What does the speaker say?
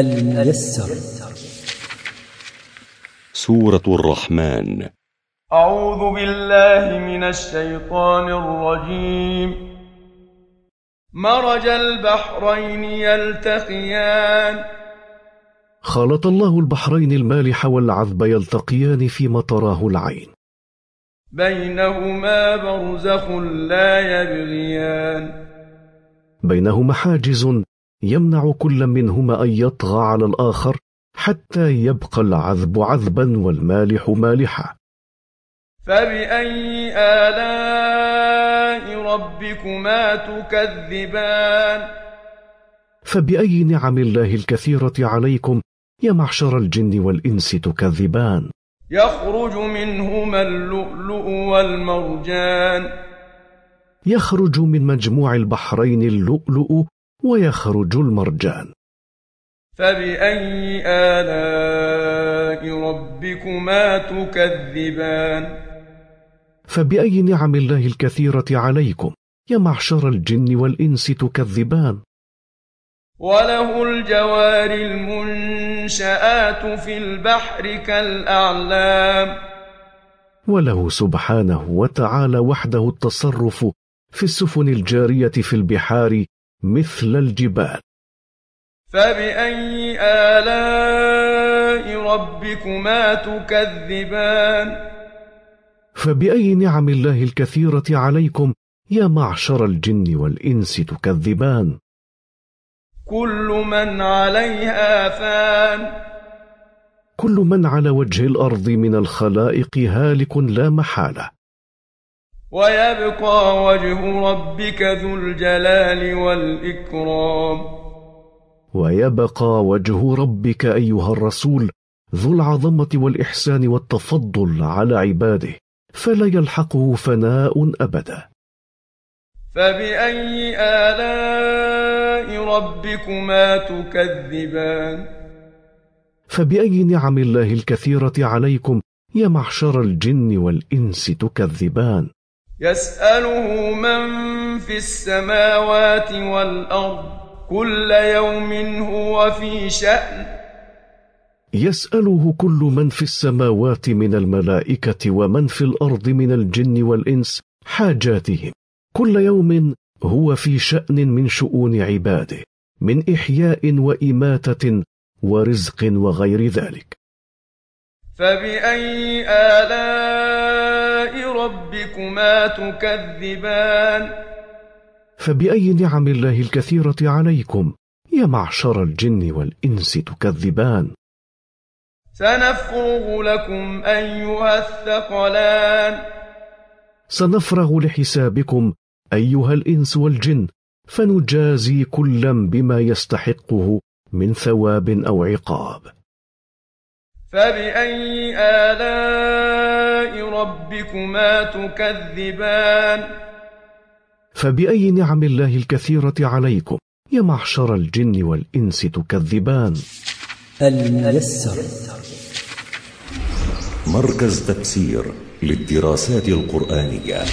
الميسر. سورة الرحمن. أعوذ بالله من الشيطان الرجيم. مرج البحرين يلتقيان. خلط الله البحرين المالح والعذب يلتقيان في مطراه العين. بينهما برزخ لا يبغيان. بينهما حاجز يمنع كل منهما أن يطغى على الآخر حتى يبقى العذب عذبا والمالح مالحا. فباي الاء ربكما تكذبان؟ فباي نعم الله الكثيره عليكم يا معشر الجن والانس تكذبان؟ يخرج منهما اللؤلؤ والمرجان. يخرج من مجموع البحرين اللؤلؤ ويخرج المرجان. فبأي آلاء ربكما تكذبان؟ فبأي نعم الله الكثيرة عليكم يا معشر الجن والإنس تكذبان؟ وله الجوار المنشآت في البحر كالأعلام. وله سبحانه وتعالى وحده التصرف في السفن الجارية في البحار مثل الجبال. فبأي آلاء ربكما تكذبان؟ فبأي نعم الله الكثيرة عليكم؟ يا معشر الجن والإنس تكذبان. كل من عليها فان. كل من على وجه الأرض من الخلائق هالك لا محالة. ويبقى وجه ربك ذو الجلال والإكرام. ويبقى وجه ربك أيها الرسول ذو العظمة والإحسان والتفضل على عباده فلا يلحقه فناء أبدا. فبأي آلاء ربكما تكذبان؟ فبأي نعم الله الكثيرة عليكم يا معشر الجن والإنس تكذبان؟ يسأله من في السماوات والأرض كل يوم هو في شأن. يسأله كل من في السماوات من الملائكة ومن في الأرض من الجن والإنس حاجاتهم. كل يوم هو في شأن من شؤون عباده من إحياء وإماتة ورزق وغير ذلك. فبأي آلاء ربكما تكذبان فبأي نعم الله الكثيرة عليكم؟ يا معشر الجن والإنس تكذبان سنفرغ لكم أيها الثقلان سنفرغ لحسابكم أيها الإنس والجن فنجازي كلا بما يستحقه من ثواب أو عقاب فبأي آلاء ربكما تكذبان فبأي نعم الله الكثيرة عليكم؟ يا معشر الجن والإنس تكذبان. الميسر. مركز تفسير للدراسات القرآنية.